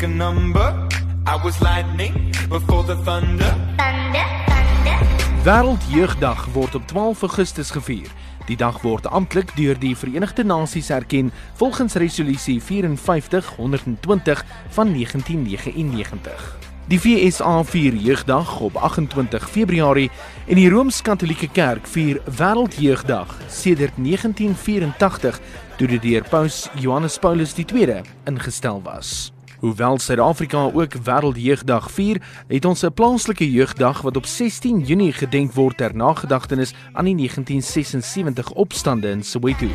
pick a number. I was lightning before the thunder. Thunder, thunder. Wêreldjeugdag word op 12 Augustus gevier. Die dag word amptelik deur die Verenigde Nasies erken volgens resolusie 5420 van 1999. Die FSA vier jeugdag op 28 Februarie en die Rooms-Katolieke Kerk vier Wêreldjeugdag sedert 1984 toe dit deur Paus Johannes Paulus II ingestel was. Hoewel Suid-Afrika ook Wêreldjeugdag vier, het ons 'n plaaslike jeugdag wat op 16 Junie gedenk word ter nagedagtenis aan die 1976 opstande in Soweto.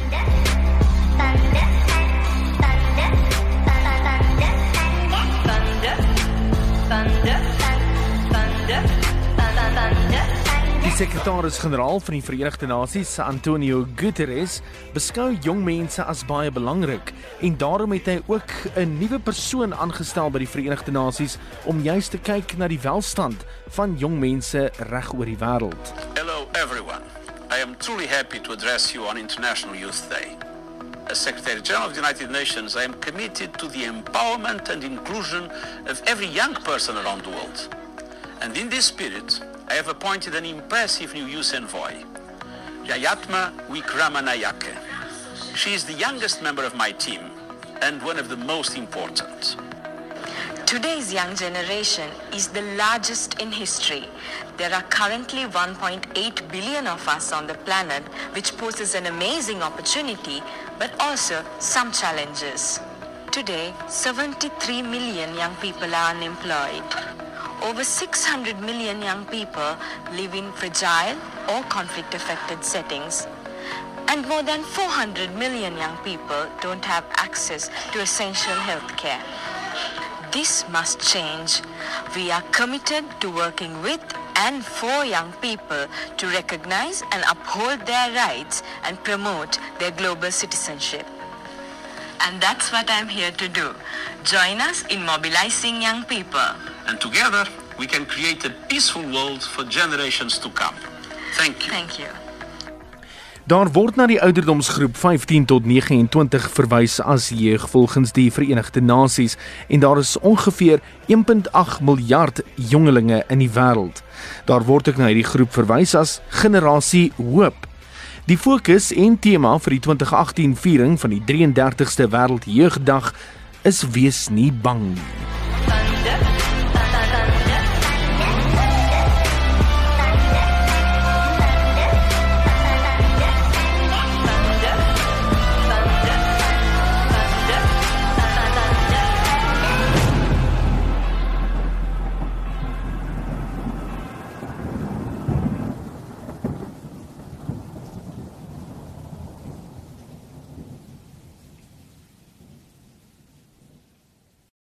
Sekretaris-generaal van die Verenigde Nasies, Antonio Guterres, beskou jong mense as baie belangrik en daarom het hy ook 'n nuwe persoon aangestel by die Verenigde Nasies om juis te kyk na die welstand van jong mense reg oor die wêreld. Hello, everyone. I am truly happy to address you on International Youth Day. As Secretary General of the United Nations, I am committed to the empowerment and inclusion of every young person around the world. And in this spirit, I have appointed an impressive new youth envoy, Jayatma Wikramanayake. She is the youngest member of my team and one of the most important. Today's young generation is the largest in history. There are currently 1.8 billion of us on the planet, which poses an amazing opportunity, but also some challenges. Today, 73 million young people are unemployed. Over 600 million young people live in fragile or conflict affected settings. And more than 400 million young people don't have access to essential health care. This must change. We are committed to working with and for young people to recognize and uphold their rights and promote their global citizenship. And that's what I'm here to do. Join us in mobilizing young people. And together, we can create a peaceful world for generations to come. Thank you. Thank you. Daar word na die ouderdomsgroep 15 tot 29 verwys as jeug volgens die Verenigde Nasies en daar is ongeveer 1.8 miljard jongelinge in die wêreld. Daar word ook na hierdie groep verwys as generasie hoop. Die fokus en tema vir die 2018 viering van die 33ste Wêreldjeugdag is wees nie bang nie.